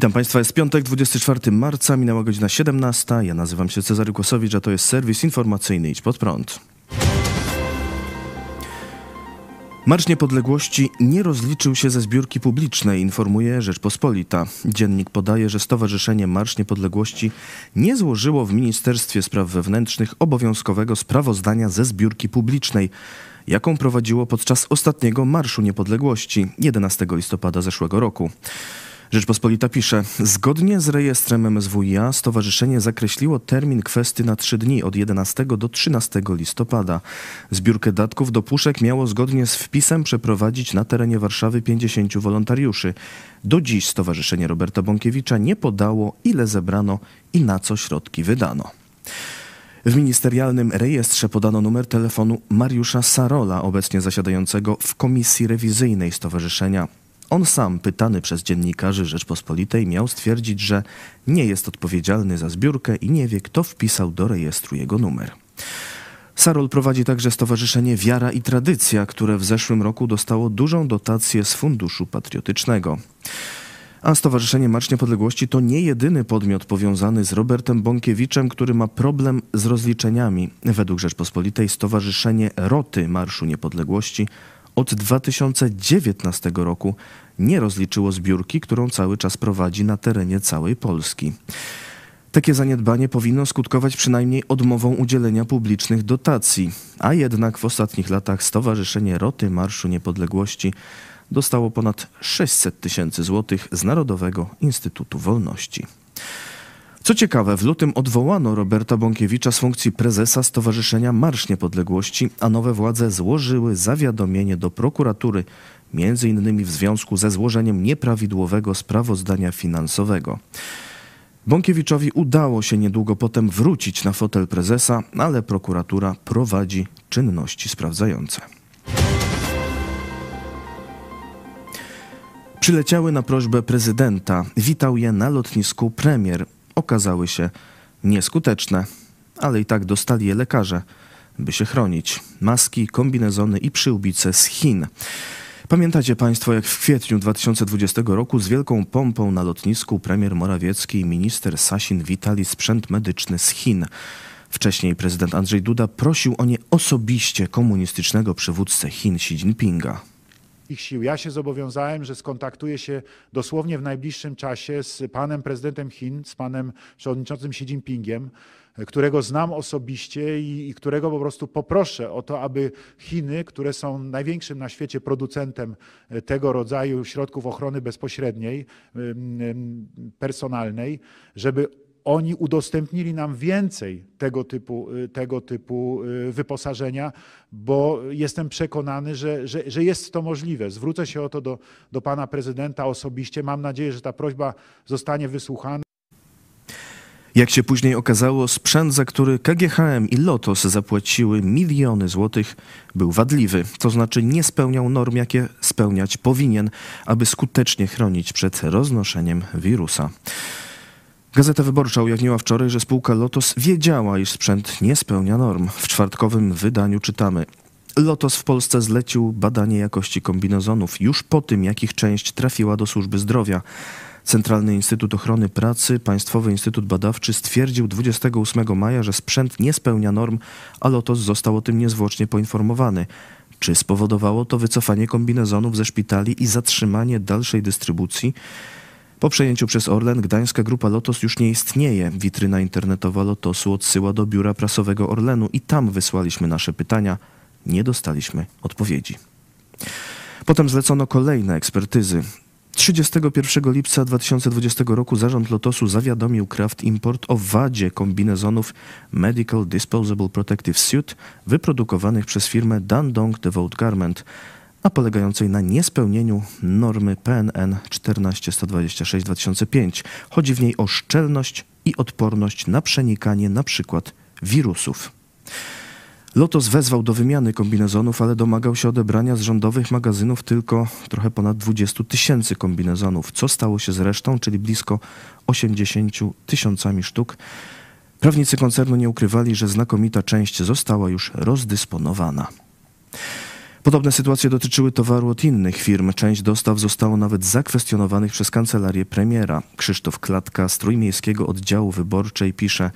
Witam Państwa, jest piątek, 24 marca, minęła godzina 17. Ja nazywam się Cezary Kłosowicz, a to jest serwis informacyjny Idź Pod Prąd. Marsz Niepodległości nie rozliczył się ze zbiórki publicznej, informuje Rzeczpospolita. Dziennik podaje, że Stowarzyszenie Marsz Niepodległości nie złożyło w Ministerstwie Spraw Wewnętrznych obowiązkowego sprawozdania ze zbiórki publicznej, jaką prowadziło podczas ostatniego Marszu Niepodległości 11 listopada zeszłego roku. Rzeczpospolita pisze, zgodnie z rejestrem MSWiA stowarzyszenie zakreśliło termin kwestii na trzy dni od 11 do 13 listopada. Zbiórkę datków do puszek miało zgodnie z wpisem przeprowadzić na terenie Warszawy 50 wolontariuszy. Do dziś Stowarzyszenie Roberta Bąkiewicza nie podało, ile zebrano i na co środki wydano. W ministerialnym rejestrze podano numer telefonu Mariusza Sarola, obecnie zasiadającego w komisji rewizyjnej stowarzyszenia. On sam, pytany przez dziennikarzy Rzeczpospolitej, miał stwierdzić, że nie jest odpowiedzialny za zbiórkę i nie wie, kto wpisał do rejestru jego numer. Sarol prowadzi także Stowarzyszenie Wiara i Tradycja, które w zeszłym roku dostało dużą dotację z Funduszu Patriotycznego. A Stowarzyszenie Marsz Niepodległości to nie jedyny podmiot powiązany z Robertem Bąkiewiczem, który ma problem z rozliczeniami. Według Rzeczpospolitej Stowarzyszenie Roty Marszu Niepodległości od 2019 roku nie rozliczyło zbiórki, którą cały czas prowadzi na terenie całej Polski. Takie zaniedbanie powinno skutkować przynajmniej odmową udzielenia publicznych dotacji, a jednak w ostatnich latach Stowarzyszenie Roty Marszu Niepodległości dostało ponad 600 tysięcy złotych z Narodowego Instytutu Wolności. Co ciekawe, w lutym odwołano Roberta Bąkiewicza z funkcji prezesa Stowarzyszenia Marsz Niepodległości, a nowe władze złożyły zawiadomienie do prokuratury, między innymi w związku ze złożeniem nieprawidłowego sprawozdania finansowego. Bąkiewiczowi udało się niedługo potem wrócić na fotel prezesa, ale prokuratura prowadzi czynności sprawdzające. Przyleciały na prośbę prezydenta. Witał je na lotnisku premier okazały się nieskuteczne, ale i tak dostali je lekarze, by się chronić. Maski, kombinezony i przyłbice z Chin. Pamiętacie Państwo, jak w kwietniu 2020 roku z wielką pompą na lotnisku premier Morawiecki i minister Sasin witali sprzęt medyczny z Chin. Wcześniej prezydent Andrzej Duda prosił o nie osobiście komunistycznego przywódcę Chin Xi Jinpinga ich sił. Ja się zobowiązałem, że skontaktuję się dosłownie w najbliższym czasie z panem prezydentem Chin, z panem przewodniczącym Xi Jinpingiem, którego znam osobiście i, i, którego po prostu poproszę o to, aby Chiny, które są największym na świecie producentem tego rodzaju środków ochrony bezpośredniej, personalnej, żeby oni udostępnili nam więcej tego typu, y, tego typu y, wyposażenia, bo jestem przekonany, że, że, że jest to możliwe. Zwrócę się o to do, do pana prezydenta osobiście. Mam nadzieję, że ta prośba zostanie wysłuchana. Jak się później okazało, sprzęt, za który KGHM i Lotos zapłaciły miliony złotych, był wadliwy, to znaczy nie spełniał norm, jakie spełniać powinien, aby skutecznie chronić przed roznoszeniem wirusa. Gazeta Wyborcza ujawniła wczoraj, że spółka Lotos wiedziała, iż sprzęt nie spełnia norm. W czwartkowym wydaniu czytamy. Lotos w Polsce zlecił badanie jakości kombinezonów już po tym, jak ich część trafiła do służby zdrowia. Centralny Instytut Ochrony Pracy, Państwowy Instytut Badawczy stwierdził 28 maja, że sprzęt nie spełnia norm, a Lotos został o tym niezwłocznie poinformowany. Czy spowodowało to wycofanie kombinezonów ze szpitali i zatrzymanie dalszej dystrybucji? Po przejęciu przez Orlen gdańska grupa Lotos już nie istnieje. Witryna internetowa Lotosu odsyła do biura prasowego Orlenu i tam wysłaliśmy nasze pytania. Nie dostaliśmy odpowiedzi. Potem zlecono kolejne ekspertyzy. 31 lipca 2020 roku zarząd Lotosu zawiadomił Kraft Import o wadzie kombinezonów Medical Disposable Protective Suit wyprodukowanych przez firmę Dandong Devote Garment a polegającej na niespełnieniu normy PNN 14126-2005. Chodzi w niej o szczelność i odporność na przenikanie np. wirusów. Lotos wezwał do wymiany kombinezonów, ale domagał się odebrania z rządowych magazynów tylko trochę ponad 20 tysięcy kombinezonów. Co stało się z resztą, czyli blisko 80 tysiącami sztuk? Prawnicy koncernu nie ukrywali, że znakomita część została już rozdysponowana. Podobne sytuacje dotyczyły towaru od innych firm. Część dostaw zostało nawet zakwestionowanych przez kancelarię premiera. Krzysztof Klatka z Trójmiejskiego Oddziału Wyborczej pisze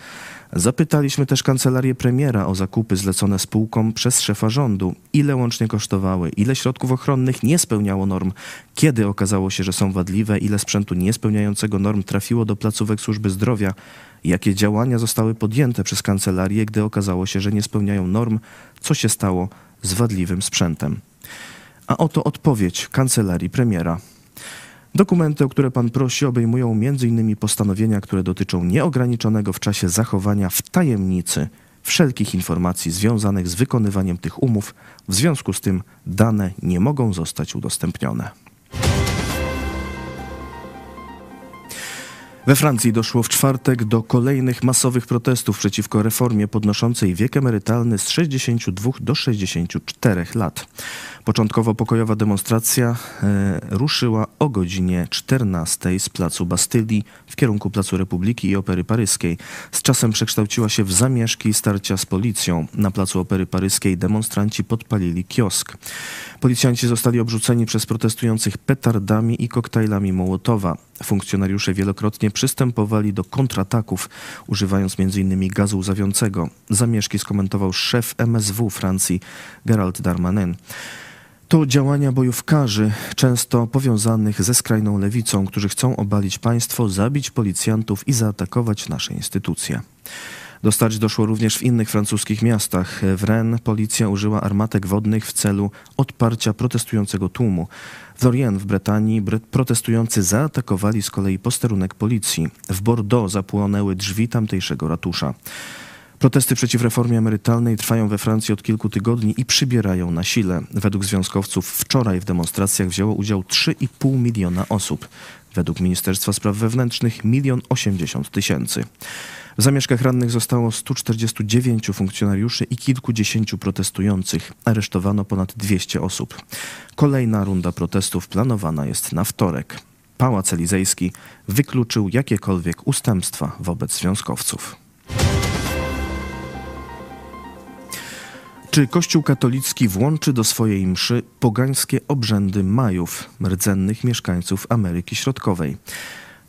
Zapytaliśmy też kancelarię premiera o zakupy zlecone spółkom przez szefa rządu. Ile łącznie kosztowały, ile środków ochronnych nie spełniało norm, kiedy okazało się, że są wadliwe, ile sprzętu niespełniającego norm trafiło do placówek służby zdrowia, jakie działania zostały podjęte przez kancelarię, gdy okazało się, że nie spełniają norm, co się stało z wadliwym sprzętem. A oto odpowiedź kancelarii premiera. Dokumenty, o które pan prosi, obejmują m.in. postanowienia, które dotyczą nieograniczonego w czasie zachowania w tajemnicy wszelkich informacji związanych z wykonywaniem tych umów. W związku z tym dane nie mogą zostać udostępnione. We Francji doszło w czwartek do kolejnych masowych protestów przeciwko reformie podnoszącej wiek emerytalny z 62 do 64 lat. Początkowo pokojowa demonstracja e, ruszyła o godzinie 14 z placu Bastylii w kierunku Placu Republiki i Opery Paryskiej. Z czasem przekształciła się w zamieszki i starcia z policją. Na Placu Opery Paryskiej demonstranci podpalili kiosk. Policjanci zostali obrzuceni przez protestujących petardami i koktajlami Mołotowa. Funkcjonariusze wielokrotnie przystępowali do kontrataków, używając m.in. gazu łzawiącego. Zamieszki skomentował szef MSW Francji Gerald Darmanin. To działania bojówkarzy, często powiązanych ze skrajną lewicą, którzy chcą obalić państwo, zabić policjantów i zaatakować nasze instytucje. Do starć doszło również w innych francuskich miastach. W Rennes policja użyła armatek wodnych w celu odparcia protestującego tłumu. W Lorient w Brytanii protestujący zaatakowali z kolei posterunek policji. W Bordeaux zapłonęły drzwi tamtejszego ratusza. Protesty przeciw reformie emerytalnej trwają we Francji od kilku tygodni i przybierają na sile. Według związkowców wczoraj w demonstracjach wzięło udział 3,5 miliona osób. Według Ministerstwa Spraw Wewnętrznych milion osiemdziesiąt tysięcy. W zamieszkach rannych zostało 149 funkcjonariuszy i kilkudziesięciu protestujących. Aresztowano ponad 200 osób. Kolejna runda protestów planowana jest na wtorek. Pałac Elizejski wykluczył jakiekolwiek ustępstwa wobec związkowców. Czy Kościół katolicki włączy do swojej mszy pogańskie obrzędy Majów, rdzennych mieszkańców Ameryki Środkowej?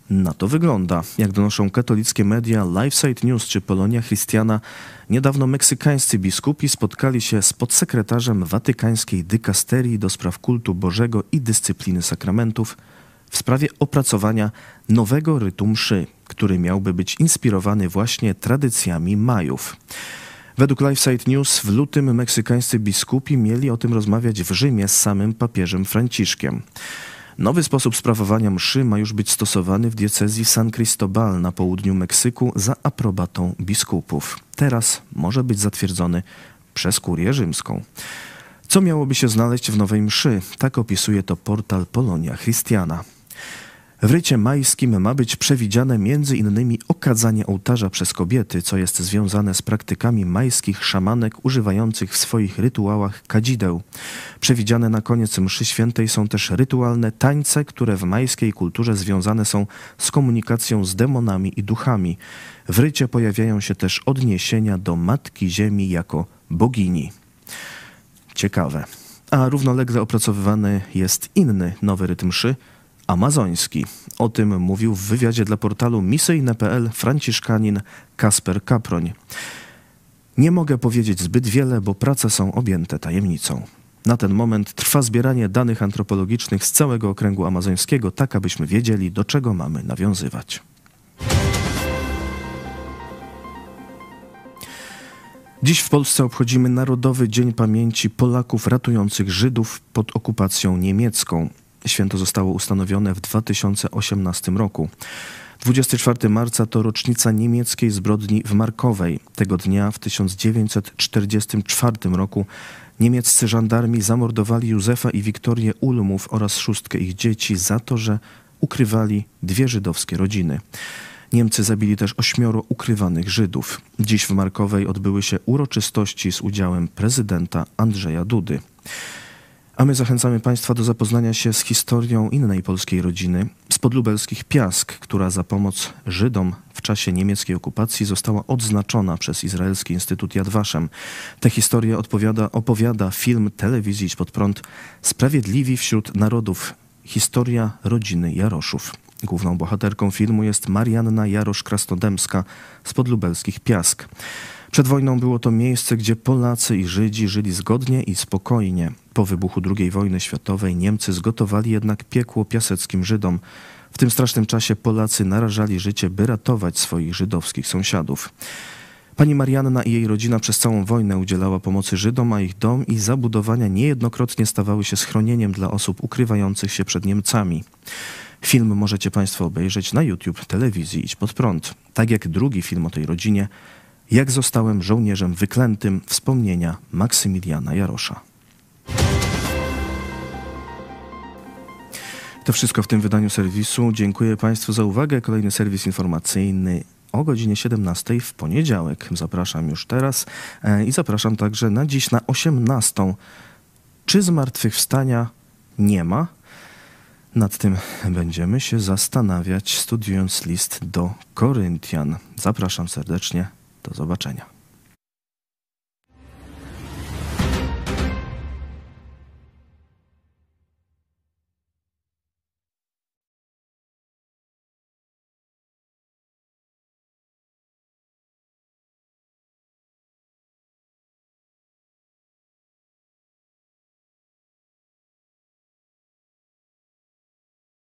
Na to wygląda. Jak donoszą katolickie media LifeSite News czy Polonia Christiana, niedawno meksykańscy biskupi spotkali się z podsekretarzem watykańskiej dykasterii do spraw kultu Bożego i dyscypliny sakramentów w sprawie opracowania nowego rytu mszy, który miałby być inspirowany właśnie tradycjami Majów. Według LifeSite News w lutym meksykańscy biskupi mieli o tym rozmawiać w Rzymie z samym papieżem Franciszkiem. Nowy sposób sprawowania mszy ma już być stosowany w diecezji San Cristobal na południu Meksyku za aprobatą biskupów. Teraz może być zatwierdzony przez kurię rzymską. Co miałoby się znaleźć w nowej mszy? Tak opisuje to portal Polonia Christiana. W rycie majskim ma być przewidziane między innymi okadzanie ołtarza przez kobiety, co jest związane z praktykami majskich szamanek używających w swoich rytuałach kadzideł. Przewidziane na koniec mszy świętej są też rytualne tańce, które w majskiej kulturze związane są z komunikacją z demonami i duchami. W rycie pojawiają się też odniesienia do Matki Ziemi jako bogini. Ciekawe. A równolegle opracowywany jest inny nowy rytm mszy – amazoński. O tym mówił w wywiadzie dla portalu misyjne.pl franciszkanin Kasper Kaproń. Nie mogę powiedzieć zbyt wiele, bo prace są objęte tajemnicą. Na ten moment trwa zbieranie danych antropologicznych z całego okręgu amazońskiego, tak abyśmy wiedzieli, do czego mamy nawiązywać. Dziś w Polsce obchodzimy Narodowy Dzień Pamięci Polaków ratujących Żydów pod okupacją niemiecką. Święto zostało ustanowione w 2018 roku. 24 marca to rocznica niemieckiej zbrodni w Markowej. Tego dnia w 1944 roku niemieccy żandarmi zamordowali Józefa i Wiktorię Ulmów oraz szóstkę ich dzieci za to, że ukrywali dwie żydowskie rodziny. Niemcy zabili też ośmioro ukrywanych Żydów. Dziś w Markowej odbyły się uroczystości z udziałem prezydenta Andrzeja Dudy. A my zachęcamy Państwa do zapoznania się z historią innej polskiej rodziny, z spod lubelskich Piask, która za pomoc Żydom w czasie niemieckiej okupacji została odznaczona przez Izraelski Instytut Yad Vashem. Tę historię odpowiada, opowiada film telewizji pod prąd Sprawiedliwi wśród narodów. Historia rodziny Jaroszów. Główną bohaterką filmu jest Marianna Jarosz-Krasnodębska z podlubelskich Piask. Przed wojną było to miejsce, gdzie Polacy i Żydzi żyli zgodnie i spokojnie. Po wybuchu II wojny światowej Niemcy zgotowali jednak piekło piaseckim Żydom. W tym strasznym czasie Polacy narażali życie, by ratować swoich żydowskich sąsiadów. Pani Marianna i jej rodzina przez całą wojnę udzielała pomocy Żydom, a ich dom i zabudowania niejednokrotnie stawały się schronieniem dla osób ukrywających się przed Niemcami. Film możecie Państwo obejrzeć na YouTube telewizji Idź Pod Prąd. Tak jak drugi film o tej rodzinie, Jak zostałem żołnierzem wyklętym, wspomnienia Maksymiliana Jarosza. To wszystko w tym wydaniu serwisu. Dziękuję Państwu za uwagę. Kolejny serwis informacyjny o godzinie 17 w poniedziałek. Zapraszam już teraz e, i zapraszam także na dziś na 18. Czy zmartwychwstania nie ma? Nad tym będziemy się zastanawiać, studiując list do Koryntian. Zapraszam serdecznie. Do zobaczenia.